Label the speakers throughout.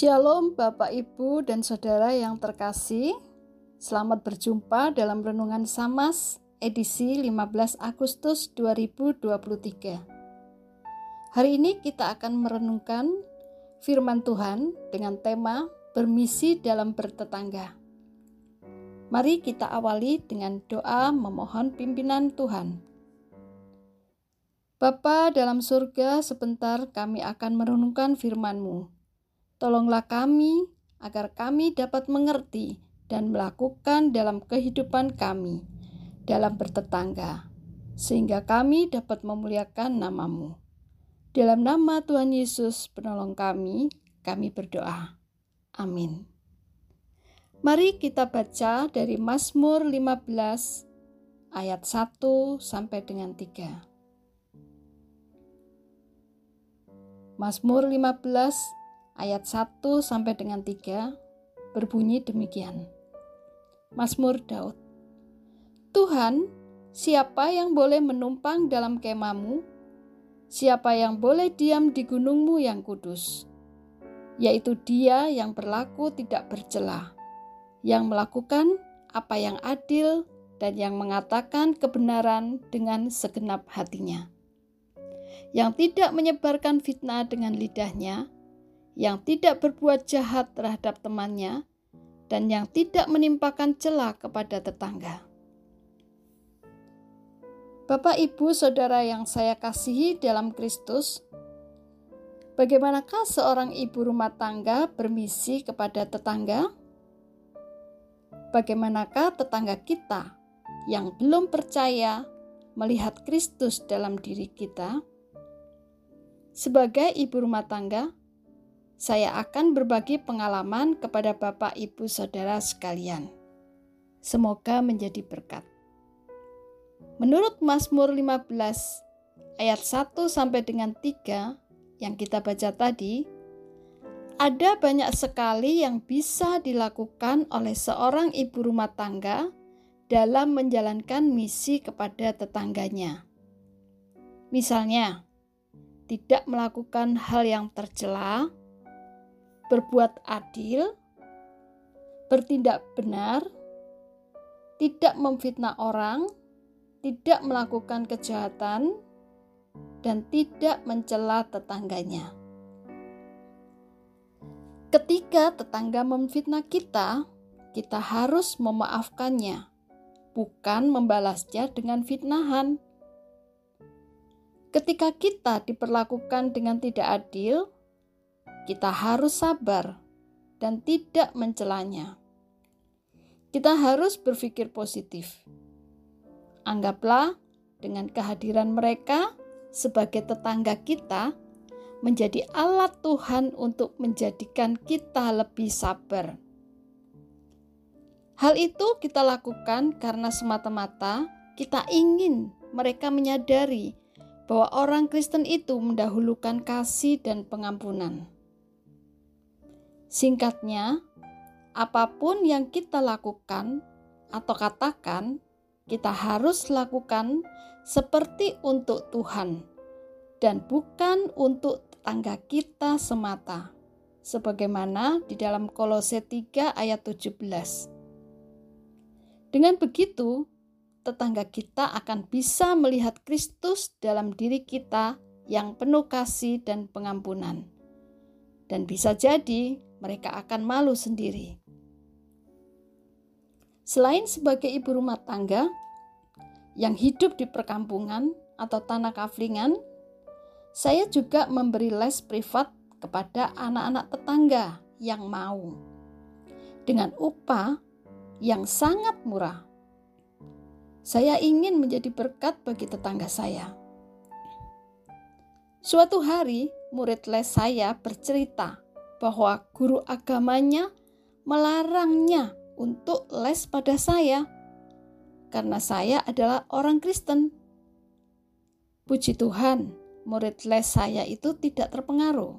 Speaker 1: Shalom Bapak Ibu dan Saudara yang terkasih. Selamat berjumpa dalam Renungan Samas edisi 15 Agustus 2023 Hari ini kita akan merenungkan firman Tuhan dengan tema Bermisi dalam bertetangga. Mari kita awali dengan doa memohon pimpinan Tuhan. Bapa dalam surga, sebentar kami akan merenungkan firman-Mu. Tolonglah kami agar kami dapat mengerti dan melakukan dalam kehidupan kami, dalam bertetangga, sehingga kami dapat memuliakan namamu. Dalam nama Tuhan Yesus, penolong kami, kami berdoa. Amin. Mari kita baca dari Mazmur 15 ayat 1 sampai dengan 3. Mazmur 15 ayat 1 sampai dengan 3 berbunyi demikian. Mazmur Daud. Tuhan, siapa yang boleh menumpang dalam kemamu? Siapa yang boleh diam di gunungmu yang kudus? Yaitu dia yang berlaku tidak bercela, yang melakukan apa yang adil dan yang mengatakan kebenaran dengan segenap hatinya. Yang tidak menyebarkan fitnah dengan lidahnya, yang tidak berbuat jahat terhadap temannya, dan yang tidak menimpakan celah kepada tetangga. Bapak, ibu, saudara yang saya kasihi dalam Kristus, bagaimanakah seorang ibu rumah tangga bermisi kepada tetangga? Bagaimanakah tetangga kita yang belum percaya melihat Kristus dalam diri kita? Sebagai ibu rumah tangga, saya akan berbagi pengalaman kepada Bapak, Ibu, Saudara sekalian. Semoga menjadi berkat. Menurut Mazmur 15 ayat 1 sampai dengan 3 yang kita baca tadi, ada banyak sekali yang bisa dilakukan oleh seorang ibu rumah tangga dalam menjalankan misi kepada tetangganya. Misalnya, tidak melakukan hal yang tercela, berbuat adil, bertindak benar, tidak memfitnah orang, tidak melakukan kejahatan, dan tidak mencela tetangganya. Ketika tetangga memfitnah kita, kita harus memaafkannya, bukan membalasnya dengan fitnahan. Ketika kita diperlakukan dengan tidak adil, kita harus sabar dan tidak mencelanya. Kita harus berpikir positif. Anggaplah dengan kehadiran mereka sebagai tetangga kita menjadi alat Tuhan untuk menjadikan kita lebih sabar. Hal itu kita lakukan karena semata-mata kita ingin mereka menyadari bahwa orang Kristen itu mendahulukan kasih dan pengampunan. Singkatnya, apa pun yang kita lakukan atau katakan, kita harus lakukan seperti untuk Tuhan dan bukan untuk tetangga kita semata. Sebagaimana di dalam Kolose 3 ayat 17. Dengan begitu, tetangga kita akan bisa melihat Kristus dalam diri kita yang penuh kasih dan pengampunan. Dan bisa jadi mereka akan malu sendiri. Selain sebagai ibu rumah tangga yang hidup di perkampungan atau tanah kaflingan, saya juga memberi les privat kepada anak-anak tetangga yang mau dengan upah yang sangat murah. Saya ingin menjadi berkat bagi tetangga saya. Suatu hari, murid les saya bercerita bahwa guru agamanya melarangnya untuk les pada saya karena saya adalah orang Kristen. Puji Tuhan, murid les saya itu tidak terpengaruh.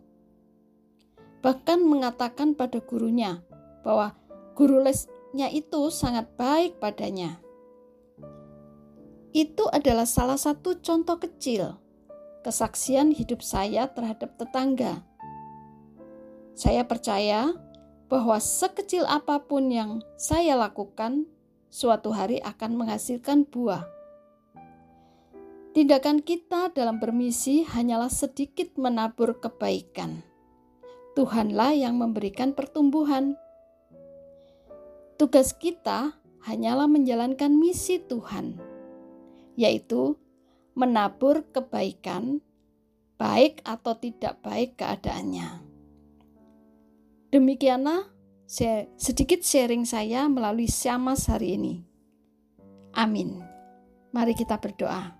Speaker 1: Bahkan mengatakan pada gurunya bahwa guru lesnya itu sangat baik padanya. Itu adalah salah satu contoh kecil kesaksian hidup saya terhadap tetangga Saya percaya bahwa sekecil apa pun yang saya lakukan, suatu hari akan menghasilkan buah. Tindakan kita dalam bermisi hanyalah sedikit menabur kebaikan. Tuhanlah yang memberikan pertumbuhan. Tugas kita hanyalah menjalankan misi Tuhan, yaitu menabur kebaikan, baik atau tidak baik keadaannya. Demikianlah sedikit sharing saya melalui Syamas hari ini. Amin. Mari kita berdoa.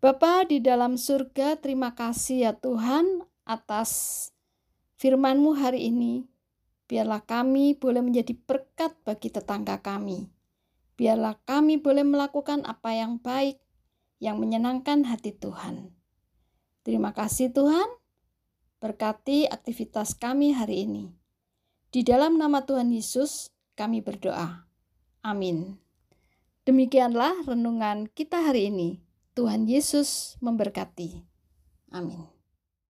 Speaker 1: Bapa di dalam surga, terima kasih ya Tuhan atas firman-Mu hari ini. Biarlah kami boleh menjadi berkat bagi tetangga kami. Biarlah kami boleh melakukan apa yang baik, yang menyenangkan hati Tuhan. Terima kasih Tuhan. Berkati aktivitas kami hari ini. Di dalam nama Tuhan Yesus, kami berdoa. Amin. Demikianlah renungan kita hari ini. Tuhan Yesus memberkati. Amin.